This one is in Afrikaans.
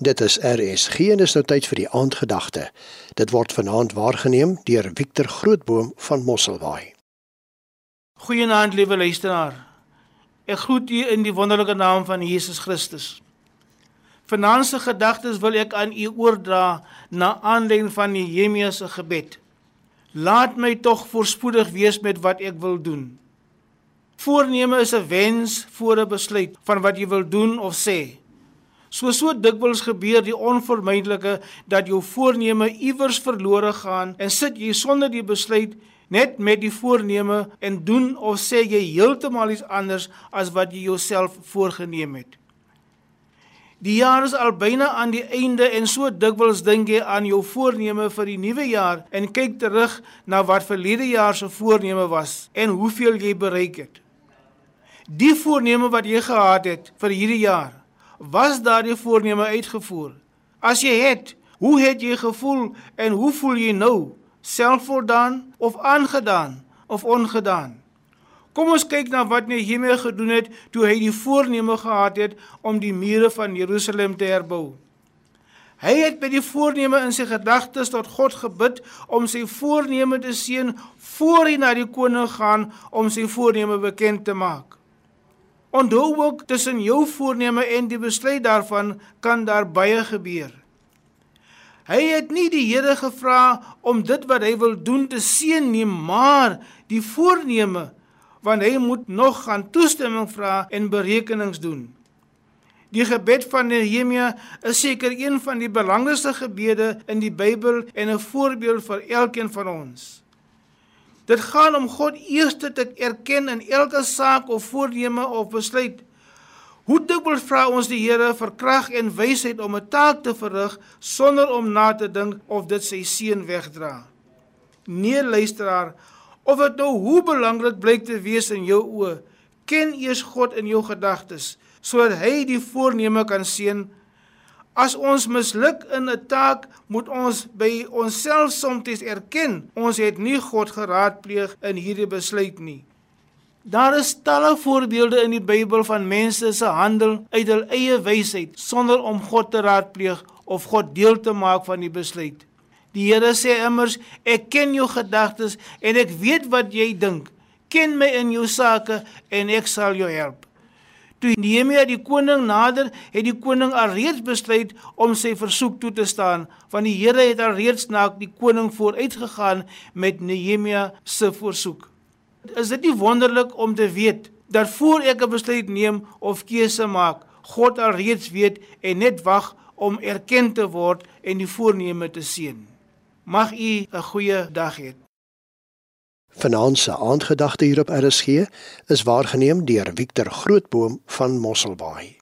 Dit is RSG en is nou tyd vir die aandgedagte. Dit word vanaand waargeneem deur Victor Grootboom van Mosselbaai. Goeienaand liewe luisteraar. Ek groet u in die wonderlike naam van Jesus Christus. Vanaand se gedagtes wil ek aan u oordra na aanleiding van Nehemia se gebed. Laat my tog voorspoedig wees met wat ek wil doen. Voorneme is 'n wens voor 'n besluit van wat jy wil doen of sê. So so dikwels gebeur die onvermydelike dat jou voorneme iewers verlore gaan en sit jy sonder die besluit net met die voorneme en doen of sê jy heeltemal iets anders as wat jy jouself voorgenem het. Die jaar is al byna aan die einde en so dikwels dink jy aan jou voorneme vir die nuwe jaar en kyk terug na wat verlede jaar se voorneme was en hoeveel jy bereik het. Die voorneme wat jy gehad het vir hierdie jaar was daardie voorneme uitgevoer? As jy het, hoe het jy gevoel en hoe voel jy nou? Selfvoldaan of aangedaan of ongedaan? Kom ons kyk na wat Nehemia gedoen het toe hy die voorneme gehad het om die mure van Jerusalem te herbou. Hy het by die voorneme in sy gedagtes tot God gebid om sy voorneme te seën voor hy na die koning gaan om sy voorneme bekend te maak. Onthou ook tussen jou voorneme en die besluit daarvan kan daar baie gebeur. Hy het nie die Here gevra om dit wat hy wil doen te seën nie, maar die voorneme want hy moet nog gaan toestemming vra en berekenings doen. Die gebed van Nehemia is seker een van die belangrikste gebede in die Bybel en 'n voorbeeld vir elkeen van ons. Dit gaan om God eers te erken in elke saak of voorneme of besluit. Hoe dikwels vra ons die Here vir krag en wysheid om 'n taak te verrig sonder om na te dink of dit sy seën wegdra. Nee luisteraar, of dit nou hoe belangrik blyk te wees in jou oë, ken eers God in jou gedagtes sodat hy die voorneme kan seën As ons misluk in 'n taak, moet ons by onsself soms erken ons het nie God geraadpleeg in hierdie besluit nie. Daar is talle voorbeelde in die Bybel van mense se handel uit hul eie wysheid sonder om God te raadpleeg of God deel te maak van die besluit. Die Here sê immers, ek ken jou gedagtes en ek weet wat jy dink. Ken my in jou sake en ek sal jou help. Toe Nehemia die koning nader, het die koning alreeds besluit om sy versoek toe te staan, want die Here het alreeds na die koning vooruitgegaan met Nehemia se versoek. Is dit nie wonderlik om te weet dat voor ek 'n besluit neem of keuse maak, God alreeds weet en net wag om erken te word en die voorneme te seën. Mag u 'n goeie dag hê. Vanaand se aandgedagte hier op RSG is waargeneem deur Victor Grootboom van Mosselbaai.